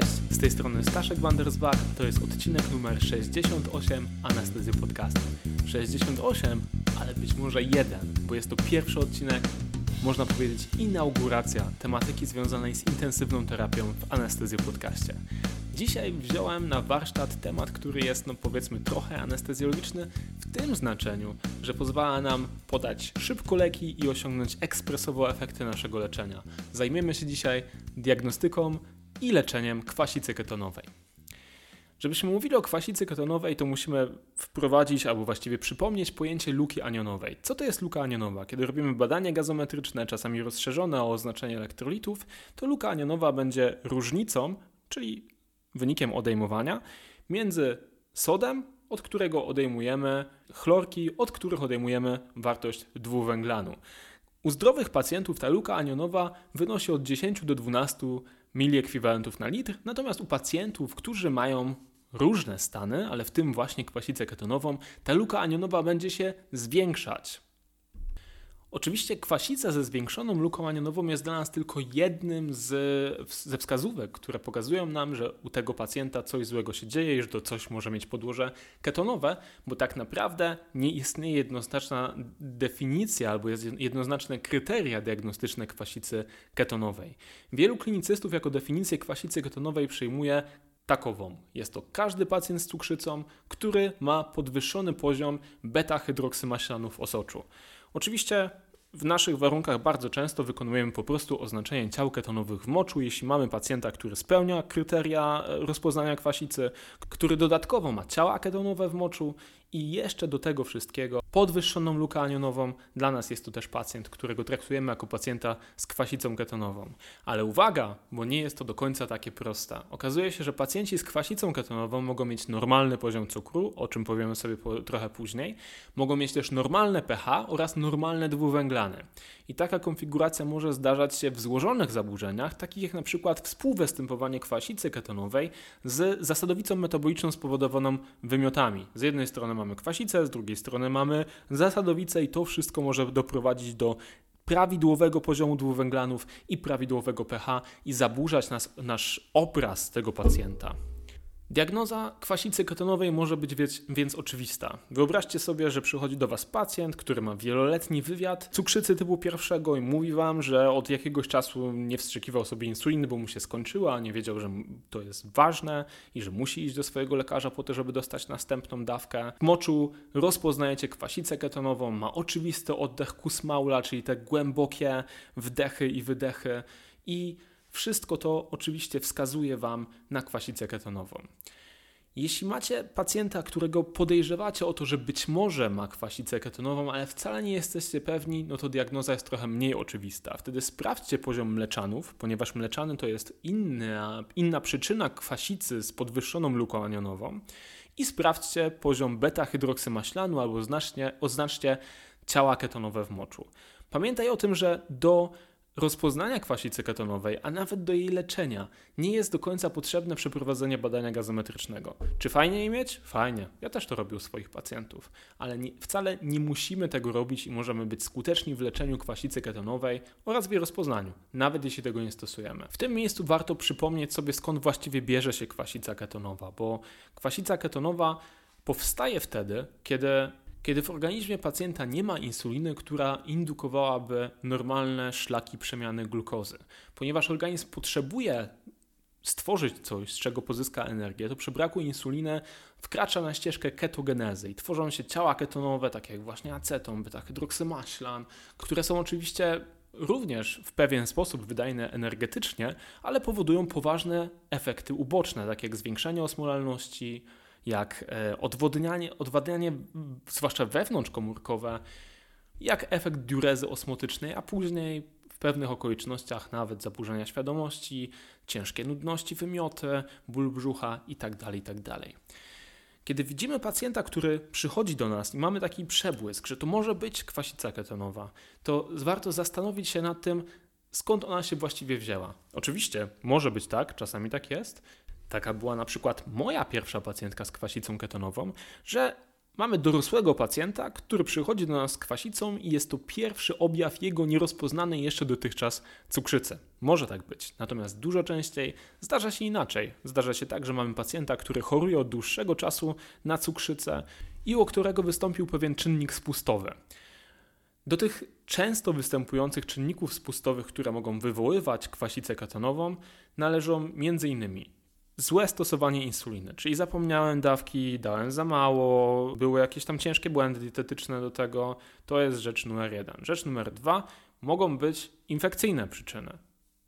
Cześć, z tej strony Staszek Wandersbach, to jest odcinek numer 68 Anestezji Podcastu. 68, ale być może jeden, bo jest to pierwszy odcinek, można powiedzieć inauguracja tematyki związanej z intensywną terapią w Anestezji Podcaście. Dzisiaj wziąłem na warsztat temat, który jest, no powiedzmy, trochę anestezjologiczny w tym znaczeniu, że pozwala nam podać szybko leki i osiągnąć ekspresowo efekty naszego leczenia. Zajmiemy się dzisiaj diagnostyką i leczeniem kwasicy ketonowej. Żebyśmy mówili o kwasicy ketonowej, to musimy wprowadzić albo właściwie przypomnieć pojęcie luki anionowej. Co to jest luka anionowa? Kiedy robimy badania gazometryczne, czasami rozszerzone o oznaczenie elektrolitów, to luka anionowa będzie różnicą, czyli wynikiem odejmowania między sodem, od którego odejmujemy chlorki, od których odejmujemy wartość dwuwęglanu. U zdrowych pacjentów ta luka anionowa wynosi od 10 do 12 miliekwiwalentów na litr, natomiast u pacjentów, którzy mają różne stany, ale w tym właśnie kwasicę ketonową, ta luka anionowa będzie się zwiększać. Oczywiście kwasica ze zwiększoną luką anionową jest dla nas tylko jednym z, ze wskazówek, które pokazują nam, że u tego pacjenta coś złego się dzieje że to coś może mieć podłoże ketonowe, bo tak naprawdę nie istnieje jednoznaczna definicja albo jednoznaczne kryteria diagnostyczne kwasicy ketonowej. Wielu klinicystów jako definicję kwasicy ketonowej przyjmuje takową. Jest to każdy pacjent z cukrzycą, który ma podwyższony poziom beta-hydroksymaślanu w osoczu. Oczywiście w naszych warunkach bardzo często wykonujemy po prostu oznaczenie ciał ketonowych w moczu, jeśli mamy pacjenta, który spełnia kryteria rozpoznania kwasicy, który dodatkowo ma ciała ketonowe w moczu i jeszcze do tego wszystkiego podwyższoną lukę anionową. Dla nas jest to też pacjent, którego traktujemy jako pacjenta z kwasicą ketonową. Ale uwaga, bo nie jest to do końca takie proste. Okazuje się, że pacjenci z kwasicą ketonową mogą mieć normalny poziom cukru, o czym powiemy sobie po, trochę później. Mogą mieć też normalne pH oraz normalne dwuwęglany. I taka konfiguracja może zdarzać się w złożonych zaburzeniach, takich jak na przykład współwystępowanie kwasicy ketonowej z zasadowicą metaboliczną spowodowaną wymiotami. Z jednej strony mamy kwasicę, z drugiej strony mamy zasadowicę i to wszystko może doprowadzić do prawidłowego poziomu dwuwęglanów i prawidłowego pH i zaburzać nas, nasz obraz tego pacjenta. Diagnoza kwasicy ketonowej może być więc, oczywista. Wyobraźcie sobie, że przychodzi do Was pacjent, który ma wieloletni wywiad cukrzycy typu pierwszego i mówi Wam, że od jakiegoś czasu nie wstrzykiwał sobie insuliny, bo mu się skończyła, nie wiedział, że to jest ważne i że musi iść do swojego lekarza po to, żeby dostać następną dawkę. W moczu rozpoznajecie kwasicę ketonową, ma oczywisty oddech kusmaula, czyli te głębokie wdechy i wydechy i wszystko to oczywiście wskazuje Wam na kwasicę ketonową. Jeśli macie pacjenta, którego podejrzewacie o to, że być może ma kwasicę ketonową, ale wcale nie jesteście pewni, no to diagnoza jest trochę mniej oczywista. Wtedy sprawdźcie poziom mleczanów, ponieważ mleczany to jest inna, inna przyczyna kwasicy z podwyższoną luką anionową i sprawdźcie poziom beta-hydroksymaślanu albo znacznie, oznaczcie ciała ketonowe w moczu. Pamiętaj o tym, że do rozpoznania kwasicy ketonowej, a nawet do jej leczenia, nie jest do końca potrzebne przeprowadzenie badania gazometrycznego. Czy fajnie jej mieć? Fajnie. Ja też to robię u swoich pacjentów, ale nie, wcale nie musimy tego robić i możemy być skuteczni w leczeniu kwasicy ketonowej oraz w jej rozpoznaniu, nawet jeśli tego nie stosujemy. W tym miejscu warto przypomnieć sobie, skąd właściwie bierze się kwasica ketonowa, bo kwasica ketonowa powstaje wtedy, kiedy kiedy w organizmie pacjenta nie ma insuliny, która indukowałaby normalne szlaki przemiany glukozy. Ponieważ organizm potrzebuje stworzyć coś, z czego pozyska energię, to przy braku insuliny wkracza na ścieżkę ketogenezy i tworzą się ciała ketonowe, takie jak właśnie aceton, beta-hydroksymaślan, które są oczywiście również w pewien sposób wydajne energetycznie, ale powodują poważne efekty uboczne, takie jak zwiększenie osmolalności, jak e, odwodnianie, odwadnianie, zwłaszcza wewnątrzkomórkowe, jak efekt diurezy osmotycznej, a później w pewnych okolicznościach nawet zaburzenia świadomości, ciężkie nudności, wymioty, ból brzucha itd. Tak itd. Tak Kiedy widzimy pacjenta, który przychodzi do nas i mamy taki przebłysk, że to może być kwasica ketonowa, to warto zastanowić się nad tym, skąd ona się właściwie wzięła. Oczywiście może być tak, czasami tak jest, Taka była na przykład moja pierwsza pacjentka z kwasicą ketonową, że Mamy dorosłego pacjenta, który przychodzi do nas z kwasicą i jest to pierwszy objaw jego nierozpoznanej jeszcze dotychczas cukrzycy. Może tak być, natomiast dużo częściej zdarza się inaczej. Zdarza się tak, że mamy pacjenta, który choruje od dłuższego czasu na cukrzycę i u którego wystąpił pewien czynnik spustowy. Do tych często występujących czynników spustowych, które mogą wywoływać kwasicę ketonową, należą m.in. złe stosowanie insuliny, czyli zapomniałem dawki, dałem za mało, były jakieś tam ciężkie błędy dietetyczne do tego. To jest rzecz numer jeden. Rzecz numer dwa mogą być infekcyjne przyczyny.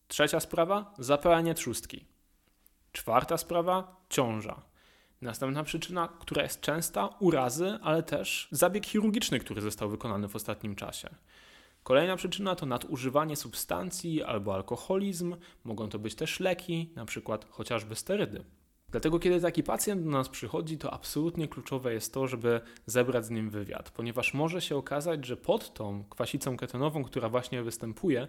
Trzecia sprawa zapalenie trzustki. Czwarta sprawa ciąża. Następna przyczyna, która jest częsta, urazy, ale też zabieg chirurgiczny, który został wykonany w ostatnim czasie. Kolejna przyczyna to nadużywanie substancji albo alkoholizm, mogą to być też leki, na przykład chociażby sterydy. Dlatego, kiedy taki pacjent do nas przychodzi, to absolutnie kluczowe jest to, żeby zebrać z nim wywiad, ponieważ może się okazać, że pod tą kwasicą ketonową, która właśnie występuje,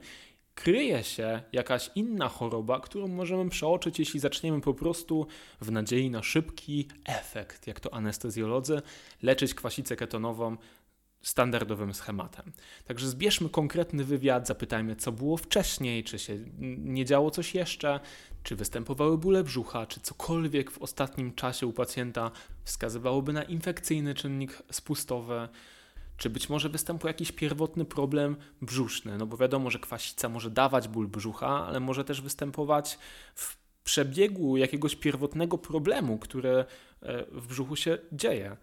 kryje się jakaś inna choroba, którą możemy przeoczyć, jeśli zaczniemy po prostu w nadziei na szybki efekt, jak to anestezjolodzy, leczyć kwasicę ketonową standardowym schematem. Także zbierzmy konkretny wywiad, zapytajmy, co było wcześniej, czy się nie działo coś jeszcze, czy występowały bóle brzucha, czy cokolwiek w ostatnim czasie u pacjenta wskazywałoby na infekcyjny czynnik spustowy czy być może występuje jakiś pierwotny problem brzuszny? No bo wiadomo, że kwasica może dawać ból brzucha, ale może też występować w przebiegu jakiegoś pierwotnego problemu, który e, w brzuchu się dzieje.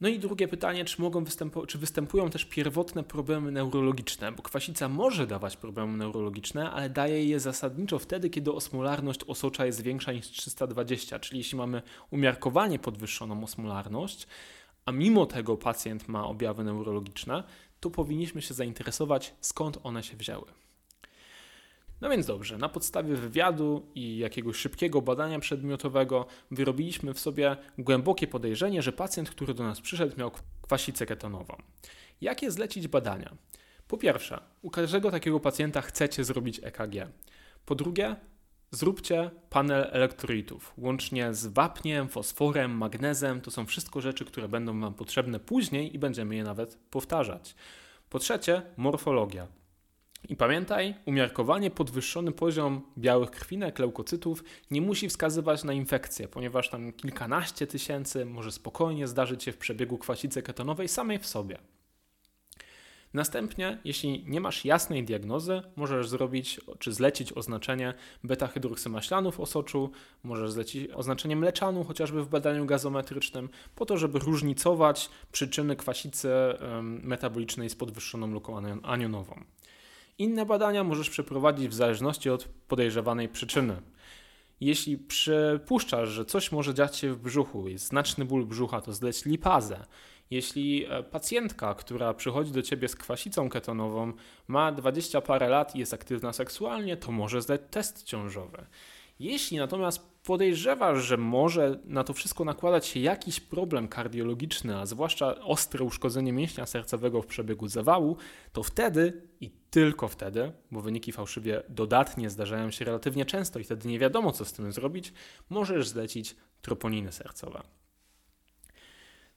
No i drugie pytanie, czy, mogą występu- czy występują też pierwotne problemy neurologiczne, bo kwasica może dawać problemy neurologiczne, ale daje je zasadniczo wtedy, kiedy osmolarność osocza jest większa niż 320, czyli jeśli mamy umiarkowanie podwyższoną osmolarność, a mimo tego pacjent ma objawy neurologiczne, to powinniśmy się zainteresować, skąd one się wzięły. No więc dobrze, na podstawie wywiadu i jakiegoś szybkiego badania przedmiotowego wyrobiliśmy w sobie głębokie podejrzenie, że pacjent, który do nas przyszedł, miał kwasicę ketonową. Jakie zlecić badania? Po pierwsze, u każdego takiego pacjenta chcecie zrobić EKG. Po drugie, Zróbcie panel elektrolitów, łącznie z wapniem, fosforem, magnezem. To są wszystko rzeczy, które będą Wam potrzebne później i będziemy je nawet powtarzać. Po trzecie, morfologia. I pamiętaj, umiarkowanie podwyższony poziom białych krwinek, leukocytów nie musi wskazywać na infekcję, ponieważ tam kilkanaście tysięcy może spokojnie zdarzyć się w przebiegu kwasicy ketonowej samej w sobie. Następnie, jeśli nie masz jasnej diagnozy, możesz zrobić czy zlecić oznaczenie beta-hydroksymaślanu w osoczu, możesz zlecić oznaczenie mleczanu chociażby w badaniu gazometrycznym, po to, żeby różnicować przyczyny kwasicy metabolicznej z podwyższoną luką anionową. Inne badania możesz przeprowadzić w zależności od podejrzewanej przyczyny. Jeśli przypuszczasz, że coś może dziać się w brzuchu, jest znaczny ból brzucha, to zleć lipazę. Jeśli e, pacjentka, która przychodzi do ciebie z kwasicą ketonową, ma 20 parę lat i jest aktywna seksualnie, to może zdać test ciążowy. Jeśli natomiast podejrzewasz, że może na to wszystko nakładać się jakiś problem kardiologiczny, a zwłaszcza ostre uszkodzenie mięśnia sercowego w przebiegu zawału, to wtedy i tylko wtedy, bo wyniki fałszywie dodatnie zdarzają się relatywnie często i wtedy nie wiadomo, co z tym zrobić, możesz zlecić troponiny sercowe.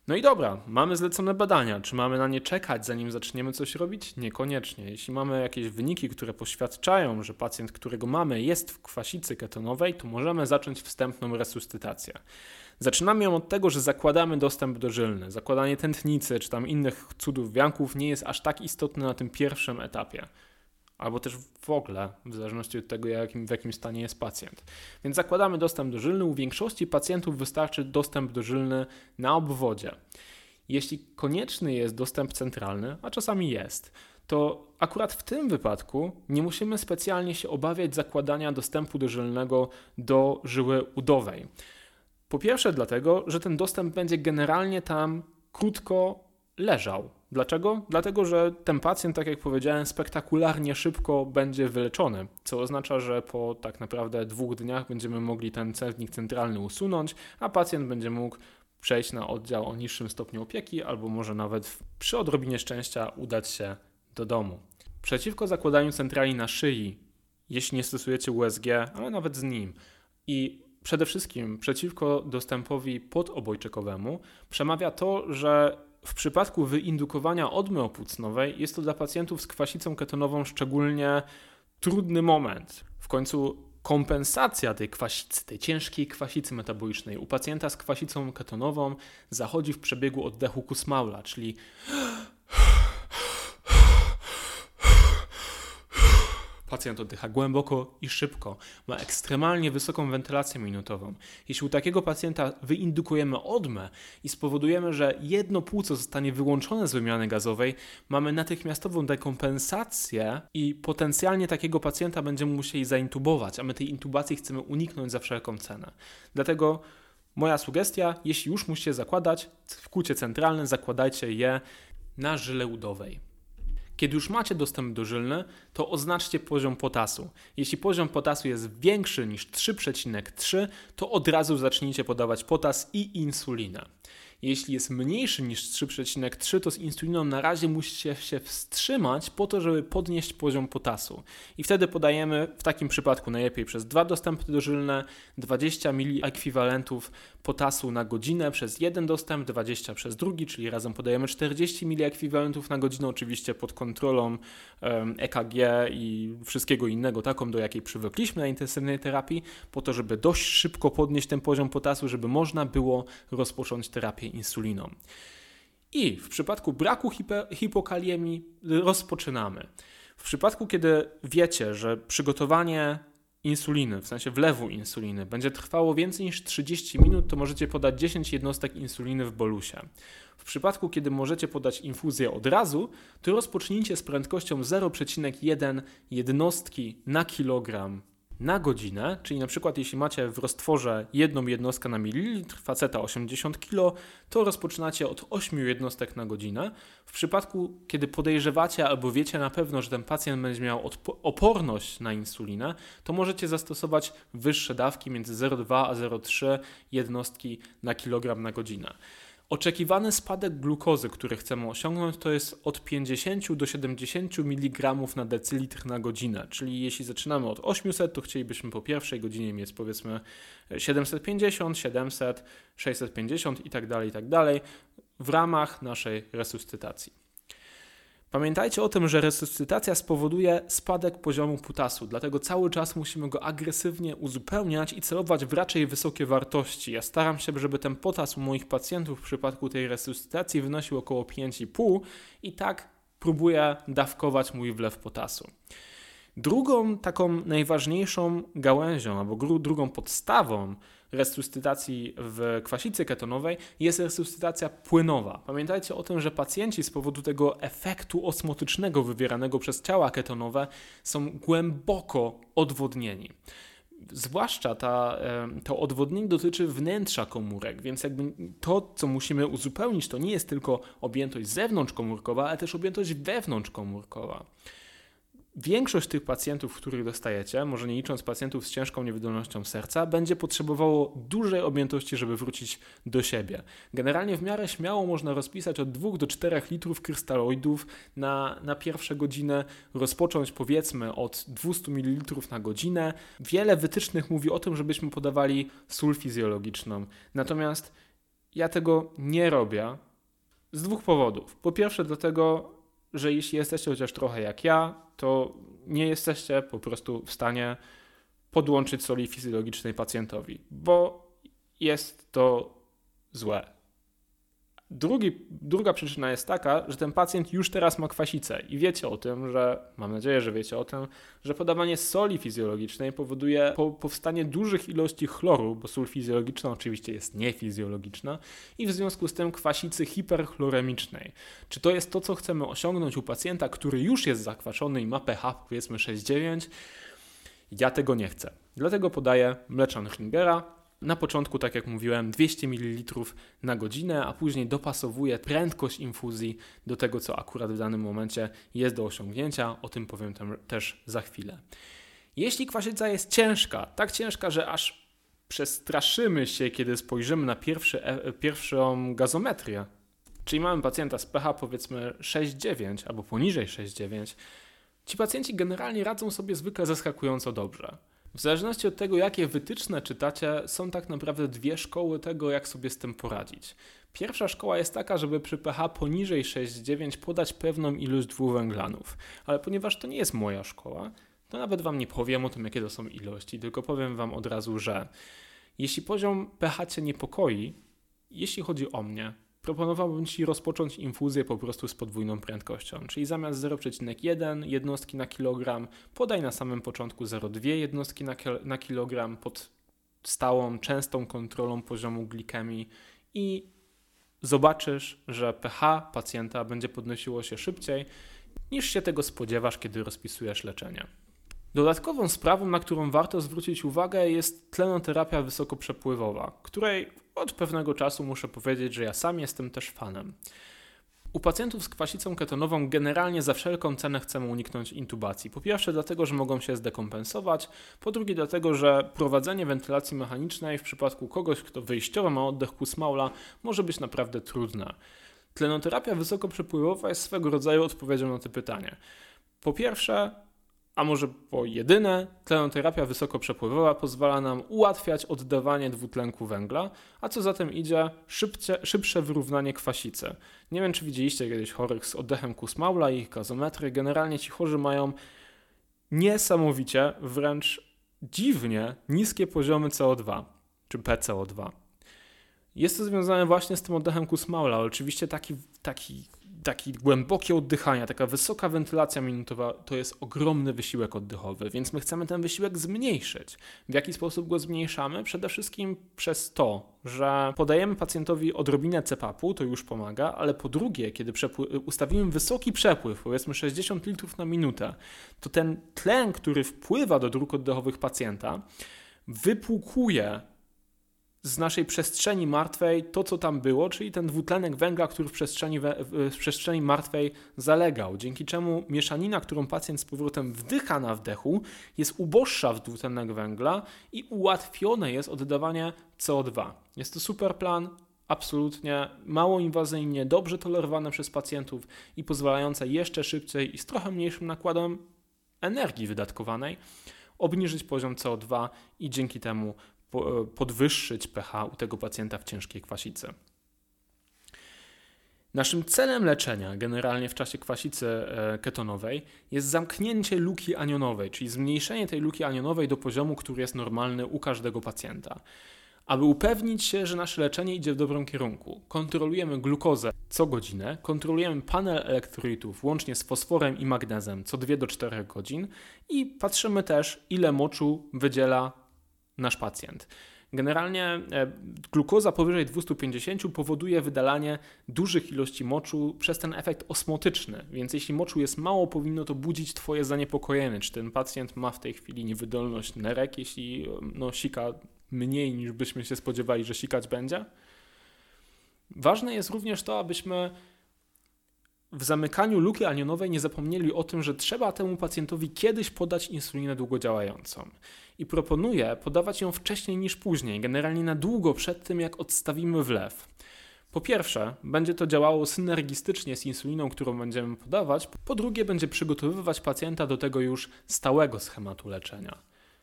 No i dobra, mamy zlecone badania. Czy mamy na nie czekać, zanim zaczniemy coś robić? Niekoniecznie. Jeśli mamy jakieś wyniki, które poświadczają, że pacjent, którego mamy, jest w kwasicy ketonowej, to możemy zacząć wstępną resuscytację. Zaczynamy ją od tego, że zakładamy dostęp do żylny. Zakładanie tętnicy czy tam innych cudów wianków nie jest aż tak istotne na tym pierwszym etapie albo też w ogóle, w zależności od tego, jakim, w jakim stanie jest pacjent. Więc zakładamy dostęp do żylny. U większości pacjentów wystarczy dostęp do żylny na obwodzie. Jeśli konieczny jest dostęp centralny, a czasami jest, to akurat w tym wypadku nie musimy specjalnie się obawiać zakładania dostępu do żylnego do żyły udowej. Po pierwsze, dlatego, że ten dostęp będzie generalnie tam krótko leżał. Dlaczego? Dlatego, że ten pacjent, tak jak powiedziałem, spektakularnie szybko będzie wyleczony, co oznacza, że po tak naprawdę dwóch dniach będziemy mogli ten cewnik centralny usunąć, a pacjent będzie mógł przejść na oddział o niższym stopniu opieki, albo może nawet przy odrobinie szczęścia udać się do domu. Przeciwko zakładaniu centrali na szyi, jeśli nie stosujecie USG, ale nawet z nim, i przede wszystkim przeciwko dostępowi podobojczykowemu przemawia to, że w przypadku wyindukowania odmy opłucnowej jest to dla pacjentów z kwasicą ketonową szczególnie trudny moment. W końcu kompensacja tej kwasicy, tej ciężkiej kwasicy metabolicznej u pacjenta z kwasicą ketonową zachodzi w przebiegu oddechu Kussmaula, czyli Pacjent oddycha głęboko i szybko, ma ekstremalnie wysoką wentylację minutową. Jeśli u takiego pacjenta wyindukujemy odmę i spowodujemy, że jedno płuco zostanie wyłączone z wymiany gazowej, mamy natychmiastową dekompensację i potencjalnie takiego pacjenta będziemy musieli zaintubować, a my tej intubacji chcemy uniknąć za wszelką cenę. Dlatego moja sugestia, jeśli już musicie zakładać w kucie centralne, zakładajcie je na żyle udowej. Kiedy już macie dostęp do żylny, to oznaczcie poziom potasu. Jeśli poziom potasu jest większy niż 3,3, to od razu zacznijcie podawać potas i insulinę. Jeśli jest mniejszy niż 3,3, to z insuliną na razie musicie się wstrzymać po to, żeby podnieść poziom potasu. I wtedy podajemy w takim przypadku najlepiej przez dwa dostępy dożylne 20 ml ekwiwalentów potasu na godzinę przez jeden dostęp, 20 przez drugi, czyli razem podajemy 40 ml ekwiwalentów na godzinę, oczywiście pod kontrolą EKG i wszystkiego innego, taką do jakiej przywykliśmy na intensywnej terapii, po to, żeby dość szybko podnieść ten poziom potasu, żeby można było rozpocząć terapię insuliną. I w przypadku braku hipokaliemii rozpoczynamy. W przypadku, kiedy wiecie, że przygotowanie insuliny, w sensie wlewu insuliny, będzie trwało więcej niż 30 minut, to możecie podać 10 jednostek insuliny w bolusie. W przypadku, kiedy możecie podać infuzję od razu, to rozpocznijcie z prędkością 0,1 jednostki na kilogram na godzinę, czyli na przykład jeśli macie w roztworze jedną jednostkę na mililitr, faceta 80 kg, to rozpoczynacie od 8 jednostek na godzinę. W przypadku, kiedy podejrzewacie albo wiecie na pewno, że ten pacjent będzie miał oporność na insulinę, to możecie zastosować wyższe dawki między 0,2 a 0,3 jednostki na kilogram na godzinę. Oczekiwany spadek glukozy, który chcemy osiągnąć, to jest od 50 do 70 mg na decylitr na godzinę. Czyli jeśli zaczynamy od 800, to chcielibyśmy po pierwszej godzinie mieć powiedzmy 750, 700, 650 itd., itd. w ramach naszej resuscytacji. Pamiętajcie o tym, że resuscytacja spowoduje spadek poziomu putasu, dlatego cały czas musimy go agresywnie uzupełniać i celować w raczej wysokie wartości. Ja staram się, żeby ten potas u moich pacjentów w przypadku tej resuscytacji wynosił około 5,5 i tak próbuję dawkować mój wlew potasu. Drugą taką najważniejszą gałęzią albo drugą podstawą resuscytacji w kwasicy ketonowej jest resuscytacja płynowa. Pamiętajcie o tym, że pacjenci z powodu tego efektu osmotycznego wywieranego przez ciała ketonowe są głęboko odwodnieni. Zwłaszcza ta, to odwodnienie dotyczy wnętrza komórek, więc jakby to, co musimy uzupełnić, to nie jest tylko objętość zewnątrzkomórkowa, ale też objętość wewnątrzkomórkowa. Większość tych pacjentów, których dostajecie, może nie licząc pacjentów z ciężką niewydolnością serca, będzie potrzebowało dużej objętości, żeby wrócić do siebie. Generalnie w miarę śmiało można rozpisać od 2 do 4 litrów krystaloidów na, na pierwsze godzinę, rozpocząć powiedzmy od 200 ml na godzinę. Wiele wytycznych mówi o tym, żebyśmy podawali sól fizjologiczną. Natomiast ja tego nie robię z dwóch powodów. Po pierwsze, dlatego, że jeśli jesteście chociaż trochę jak ja, to nie jesteście po prostu w stanie podłączyć soli fizjologicznej pacjentowi, bo jest to złe. Drugi, druga przyczyna jest taka, że ten pacjent już teraz ma kwasicę i wiecie o tym, że, mam nadzieję, że wiecie o tym, że podawanie soli fizjologicznej powoduje po, powstanie dużych ilości chloru, bo sól fizjologiczna oczywiście jest niefizjologiczna i w związku z tym kwasicy hiperchloremicznej. Czy to jest to, co chcemy osiągnąć u pacjenta, który już jest zakwaszony i ma pH powiedzmy 6,9? Ja tego nie chcę. Dlatego podaję mleczan Ringera, na początku, tak jak mówiłem, 200 ml na godzinę, a później dopasowuję prędkość infuzji do tego, co akurat w danym momencie jest do osiągnięcia. O tym powiem też za chwilę. Jeśli kwasica jest ciężka, tak ciężka, że aż przestraszymy się, kiedy spojrzymy na pierwszy, e, pierwszą gazometrię, czyli mamy pacjenta z pH powiedzmy 6,9 albo poniżej 6,9, ci pacjenci generalnie radzą sobie zwykle zaskakująco dobrze. W zależności od tego, jakie wytyczne czytacie, są tak naprawdę dwie szkoły tego, jak sobie z tym poradzić. Pierwsza szkoła jest taka, żeby przy pH poniżej 6,9 podać pewną ilość dwuwęglanów, ale ponieważ to nie jest moja szkoła, to nawet Wam nie powiem o tym, jakie to są ilości, tylko powiem Wam od razu, że jeśli poziom pH Cię niepokoi, jeśli chodzi o mnie, proponowałbym Ci rozpocząć infuzję po prostu z podwójną prędkością, czyli zamiast 0,1 jednostki na kilogram, podaj na samym początku 0,2 jednostki na, kilogram pod stałą, częstą kontrolą poziomu glikemii i zobaczysz, że pH pacjenta będzie podnosiło się szybciej niż się tego spodziewasz, kiedy rozpisujesz leczenie. Dodatkową sprawą, na którą warto zwrócić uwagę, jest tlenoterapia wysokoprzepływowa, której od pewnego czasu muszę powiedzieć, że ja sam jestem też fanem. U pacjentów z kwasicą ketonową generalnie za wszelką cenę chcemy uniknąć intubacji. Po pierwsze dlatego, że mogą się zdekompensować, po drugie dlatego, że prowadzenie wentylacji mechanicznej w przypadku kogoś, kto wyjściowo ma oddech kusmaula, może być naprawdę trudne. Tlenoterapia wysokoprzepływowa jest swego rodzaju odpowiedzią na to pytanie. Po pierwsze, a może po jedyne, tlenoterapia wysokoprzepływowa pozwala nam ułatwiać oddawanie dwutlenku węgla, a co za tym idzie, szybcie, szybsze wyrównanie kwasicy. Nie wiem, czy widzieliście kiedyś chorych z oddechem kusmaula i ich gazometry. Generalnie ci chorzy mają niesamowicie, wręcz dziwnie niskie poziomy CO2 czy PCO2. Jest to związane właśnie z tym oddechem kusmaula. Oczywiście taki, taki takie głębokie oddychania, taka wysoka wentylacja minutowa to jest ogromny wysiłek oddechowy, więc my chcemy ten wysiłek zmniejszyć. W jaki sposób go zmniejszamy? Przede wszystkim przez to, że podajemy pacjentowi odrobinę CPAP-u, to już pomaga, ale po drugie, kiedy ustawimy wysoki przepływ, powiedzmy 60 litrów na minutę, to ten tlen, który wpływa do dróg oddechowych pacjenta, wypłukuje z naszej przestrzeni martwej to, co tam było, czyli ten dwutlenek węgla, który w przestrzeni, w przestrzeni martwej zalegał, dzięki czemu mieszanina, którą pacjent z powrotem wdycha na wdechu, jest uboższa w dwutlenek węgla i ułatwione jest oddawanie CO2. Jest to super plan, absolutnie mało inwazyjnie, dobrze tolerowane przez pacjentów i pozwalające jeszcze szybciej i z trochę mniejszym nakładem energii wydatkowanej obniżyć poziom CO2 i dzięki temu podwyższyć pH u tego pacjenta w ciężkiej kwasicy. Naszym celem leczenia generalnie w czasie kwasicy e, ketonowej jest zamknięcie luki anionowej, czyli zmniejszenie tej luki anionowej do poziomu, który jest normalny u każdego pacjenta. Aby upewnić się, że nasze leczenie idzie w dobrym kierunku, kontrolujemy glukozę co godzinę, kontrolujemy panel elektrolitów łącznie z fosforem i magnezem co 2 do 4 godzin i patrzymy też, ile moczu wydziela nasz pacjent. Generalnie e, glukoza powyżej 250 powoduje wydalanie dużych ilości moczu przez ten efekt osmotyczny, więc jeśli moczu jest mało, powinno to budzić Twoje zaniepokojenie, czy ten pacjent ma w tej chwili niewydolność nerek, jeśli no, sika mniej niż byśmy się spodziewali, że sikać będzie. Ważne jest również to, abyśmy w zamykaniu luki anionowej nie zapomnieli o tym, że trzeba temu pacjentowi kiedyś podać insulinę długodziałającą. I proponuję podawać ją wcześniej niż później, generalnie na długo przed tym, jak odstawimy wlew. Po pierwsze, będzie to działało synergistycznie z insuliną, którą będziemy podawać. Po drugie, będzie przygotowywać pacjenta do tego już stałego schematu leczenia.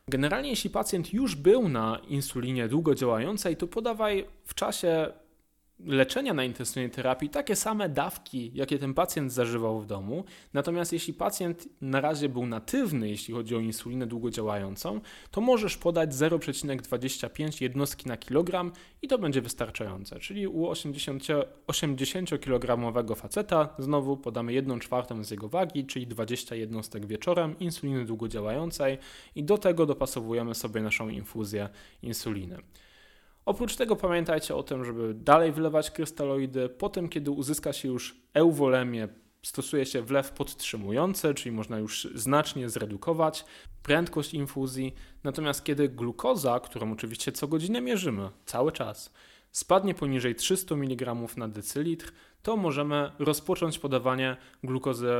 Generalnie, jeśli pacjent już był na insulinie długodziałającej, to podawaj w czasie leczenia na intensywnej terapii takie same dawki, jakie ten pacjent zażywał w domu. Natomiast jeśli pacjent na razie był natywny, jeśli chodzi o insulinę długodziałającą, to możesz podać 0,25 jednostki na kilogram i to będzie wystarczające. Czyli u 80, 80 kg faceta znowu podamy 1 czwartą z jego wagi, czyli 20 jednostek wieczorem insuliny długodziałającej i do tego dopasowujemy sobie naszą infuzję insuliny. Oprócz tego pamiętajcie o tym, żeby dalej wylewać krystaloidy. Potem, kiedy uzyska się już eugolemię, stosuje się wlew podtrzymujący, czyli można już znacznie zredukować prędkość infuzji. Natomiast kiedy glukoza, którą oczywiście co godzinę mierzymy, cały czas, spadnie poniżej 300 mg na decylitr, to możemy rozpocząć podawanie glukozy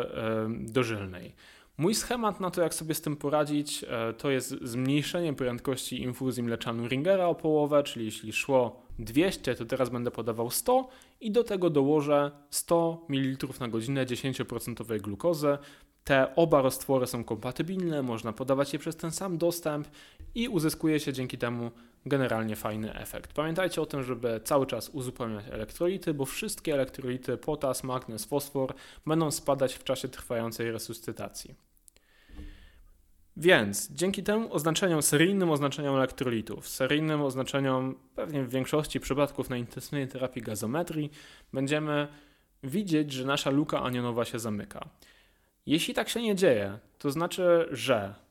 dożylnej. Mój schemat na to, jak sobie z tym poradzić, e, to jest zmniejszenie prędkości infuzji mleczanu Ringera o połowę, czyli jeśli szło 200, to teraz będę podawał 100 i do tego dołożę 100 ml na godzinę 10% glukozy. te oba roztwory są kompatybilne, można podawać je przez ten sam dostęp i uzyskuje się dzięki temu generalnie fajny efekt. Pamiętajcie o tym, żeby cały czas uzupełniać elektrolity, bo wszystkie elektrolity potas, magnez, fosfor będą spadać w czasie trwającej resuscytacji. Więc dzięki temu oznaczeniom, seryjnym oznaczeniom elektrolitów, seryjnym oznaczeniom pewnie w większości przypadków na intensywnej terapii gazometrii, będziemy widzieć, że nasza luka anionowa się zamyka. Jeśli tak się nie dzieje, to znaczy, że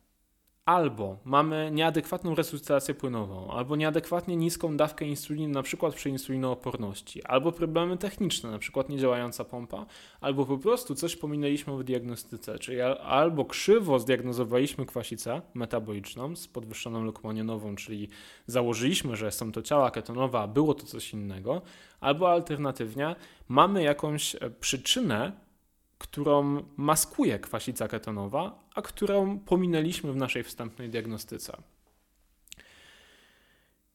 albo mamy nieadekwatną resuscytację płynową, albo nieadekwatnie niską dawkę insuliny, na przykład przy insulinooporności, albo problemy techniczne, na przykład niedziałająca pompa, albo po prostu coś pominęliśmy w diagnostyce, czyli albo krzywo zdiagnozowaliśmy kwasicę metaboliczną z podwyższoną lukomanionową, czyli założyliśmy, że są to ciała ketonowe, a było to coś innego, albo alternatywnie mamy jakąś e, przyczynę, którą maskuje kwasica ketonowa, a którą pominęliśmy w naszej wstępnej diagnostyce.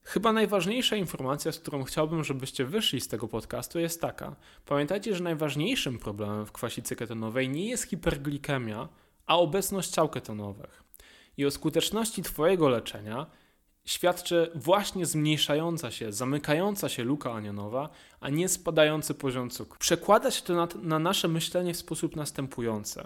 Chyba najważniejsza informacja, z którą chciałbym, żebyście wyszli z tego podcastu, jest taka. Pamiętajcie, że najważniejszym problemem w kwasicy ketonowej nie jest hiperglikemia, a obecność ciał ketonowych. I o skuteczności Twojego leczenia świadczy właśnie zmniejszająca się, zamykająca się luka anionowa, a nie spadający poziom cukru. Przekłada się to na, na nasze myślenie w sposób następujący.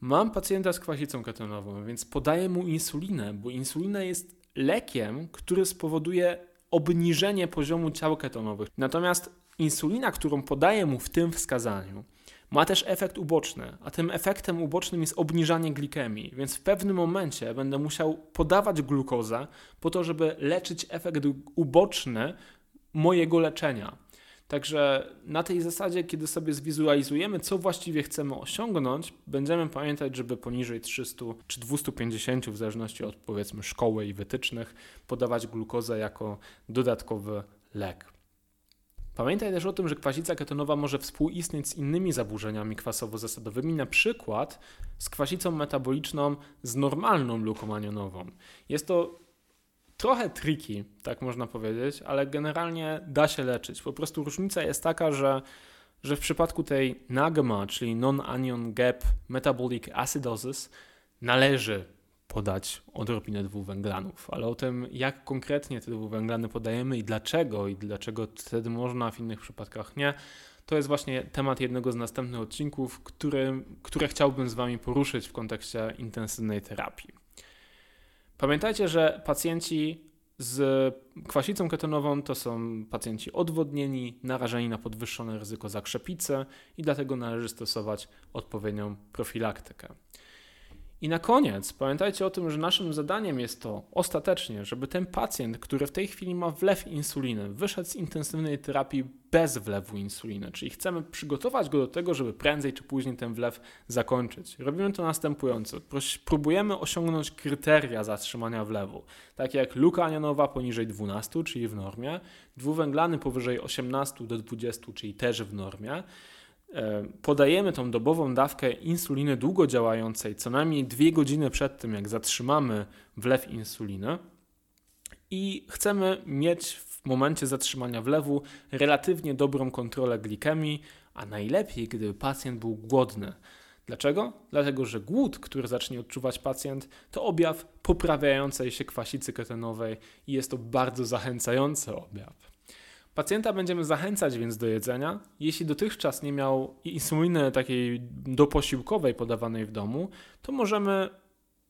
Mam pacjenta z kwasicą ketonową, więc podaję mu insulinę, bo insulina jest lekiem, który spowoduje obniżenie poziomu ciał ketonowych. Natomiast insulina, którą podaję mu w tym wskazaniu, ma też efekt uboczny, a tym efektem ubocznym jest obniżanie glikemii, więc w pewnym momencie będę musiał podawać glukozę po to, żeby leczyć efekt uboczny mojego leczenia. Także na tej zasadzie, kiedy sobie zwizualizujemy, co właściwie chcemy osiągnąć, będziemy pamiętać, żeby poniżej 300 czy 250, w zależności od powiedzmy szkoły i wytycznych, podawać glukozę jako dodatkowy lek. Pamiętaj też o tym, że kwasica ketonowa może współistnieć z innymi zaburzeniami kwasowo-zasadowymi, na przykład z kwasicą metaboliczną z normalną luką anionową. Jest to trochę tricky, tak można powiedzieć, ale generalnie da się leczyć. Po prostu różnica jest taka, że, że w przypadku tej NAGMA, czyli Non-Anion Gap Metabolic Acidosis, należy podać odrobinę dwuwęglanów, ale o tym, jak konkretnie te dwuwęglany podajemy i dlaczego, i dlaczego wtedy można, a w innych przypadkach nie, to jest właśnie temat jednego z następnych odcinków, który, które chciałbym z Wami poruszyć w kontekście intensywnej terapii. Pamiętajcie, że pacjenci z kwasicą ketonową to są pacjenci odwodnieni, narażeni na podwyższone ryzyko zakrzepicy i dlatego należy stosować odpowiednią profilaktykę. I na koniec pamiętajcie o tym, że naszym zadaniem jest to ostatecznie, żeby ten pacjent, który w tej chwili ma wlew insuliny, wyszedł z intensywnej terapii bez wlewu insuliny, czyli chcemy przygotować go do tego, żeby prędzej czy później ten wlew zakończyć. Robimy to następująco. Próbujemy osiągnąć kryteria zatrzymania wlewu, takie jak luka anionowa poniżej 12, czyli w normie, dwuwęglany powyżej 18 do 20, czyli też w normie, podajemy tą dobową dawkę insuliny długodziałającej co najmniej dwie godziny przed tym, jak zatrzymamy wlew insuliny i chcemy mieć w momencie zatrzymania wlewu relatywnie dobrą kontrolę glikemii, a najlepiej, gdyby pacjent był głodny. Dlaczego? Dlatego, że głód, który zacznie odczuwać pacjent, to objaw poprawiającej się kwasicy ketonowej i jest to bardzo zachęcający objaw. Pacjenta będziemy zachęcać więc do jedzenia. Jeśli dotychczas nie miał insuliny takiej doposiłkowej podawanej w domu, to możemy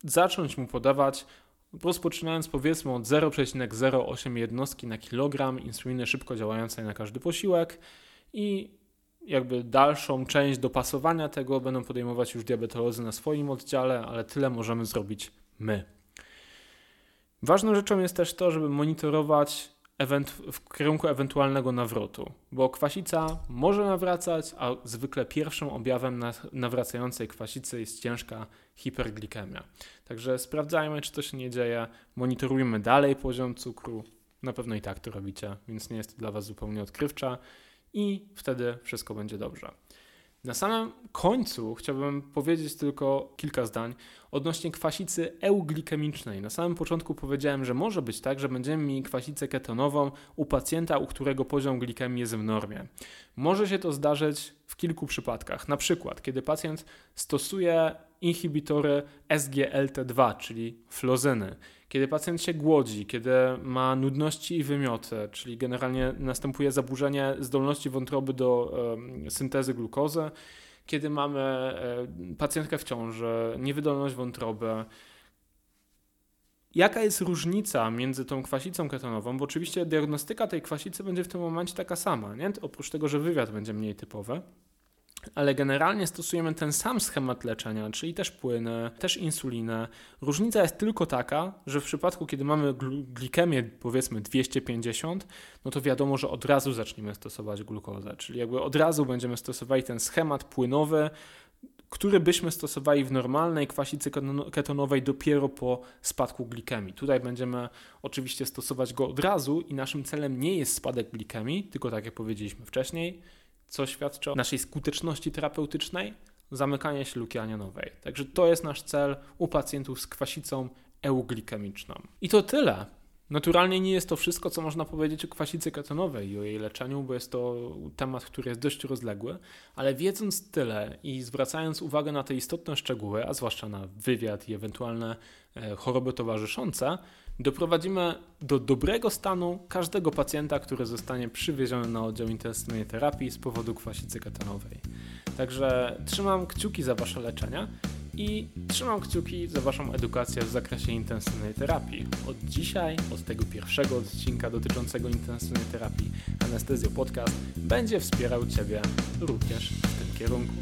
zacząć mu podawać rozpoczynając powiedzmy od 0,08 jednostki na kilogram insuliny szybko działającej na każdy posiłek i jakby dalszą część dopasowania tego będą podejmować już diabetolodzy na swoim oddziale, ale tyle możemy zrobić my. Ważną rzeczą jest też to, żeby monitorować w kierunku ewentualnego nawrotu, bo kwasica może nawracać, a zwykle pierwszym objawem nawracającej kwasicy jest ciężka hiperglikemia. Także sprawdzajmy, czy to się nie dzieje, monitorujmy dalej poziom cukru. Na pewno i tak to robicie, więc nie jest to dla Was zupełnie odkrywcza i wtedy wszystko będzie dobrze. Na samym końcu chciałbym powiedzieć tylko kilka zdań odnośnie kwasicy euglikemicznej. Na samym początku powiedziałem, że może być tak, że będziemy mieli kwasicę ketonową u pacjenta, u którego poziom glikemii jest w normie. Może się to zdarzyć w kilku przypadkach. Na przykład, kiedy pacjent stosuje inhibitory SGLT2, czyli flozyny. Kiedy pacjent się głodzi, kiedy ma nudności i wymioty, czyli generalnie następuje zaburzenie zdolności wątroby do syntezy glukozy, kiedy mamy e, pacjentkę w ciąży, niewydolność wątroby, Jaka jest różnica między tą kwasicą ketonową? Bo oczywiście diagnostyka tej kwasicy będzie w tym momencie taka sama, nie? oprócz tego, że wywiad będzie mniej typowy. Ale generalnie stosujemy ten sam schemat leczenia, czyli też płyny, też insulinę. Różnica jest tylko taka, że w przypadku, kiedy mamy glikemię powiedzmy 250, no to wiadomo, że od razu zaczniemy stosować glukozę, czyli jakby od razu będziemy stosowali ten schemat płynowy, który byśmy stosowali w normalnej kwasicy ketonowej dopiero po spadku glikemii. Tutaj będziemy oczywiście stosować go od razu i naszym celem nie jest spadek glikemii, tylko tak jak powiedzieliśmy wcześniej, co świadczy o naszej skuteczności terapeutycznej, zamykanie się luki anianowej. Także to jest nasz cel u pacjentów z kwasicą euglikemiczną. I to tyle. Naturalnie nie jest to wszystko, co można powiedzieć o kwasicy ketonowej i o jej leczeniu, bo jest to temat, który jest dość rozległy, ale wiedząc tyle i zwracając uwagę na te istotne szczegóły, a zwłaszcza na wywiad i ewentualne e, choroby towarzyszące, doprowadzimy do dobrego stanu każdego pacjenta, który zostanie przywieziony na oddział intensywnej terapii z powodu kwasicy ketonowej. Także trzymam kciuki za Wasze leczenie i trzymam kciuki za Waszą edukację w zakresie intensywnej terapii. Od dzisiaj, od tego pierwszego odcinka dotyczącego intensywnej terapii, Anestezjo Podcast będzie wspierał Ciebie również w tym kierunku.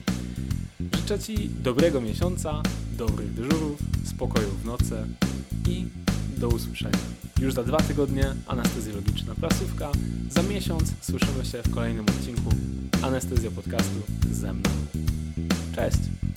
Życzę Ci dobrego miesiąca, dobrych dyżurów, spokoju w nocy i do usłyszenia. Już za dwa tygodnie anestezjologiczna prasówka. Za miesiąc słyszymy się w kolejnym odcinku Anestezja Podcastu ze mną. Cześć!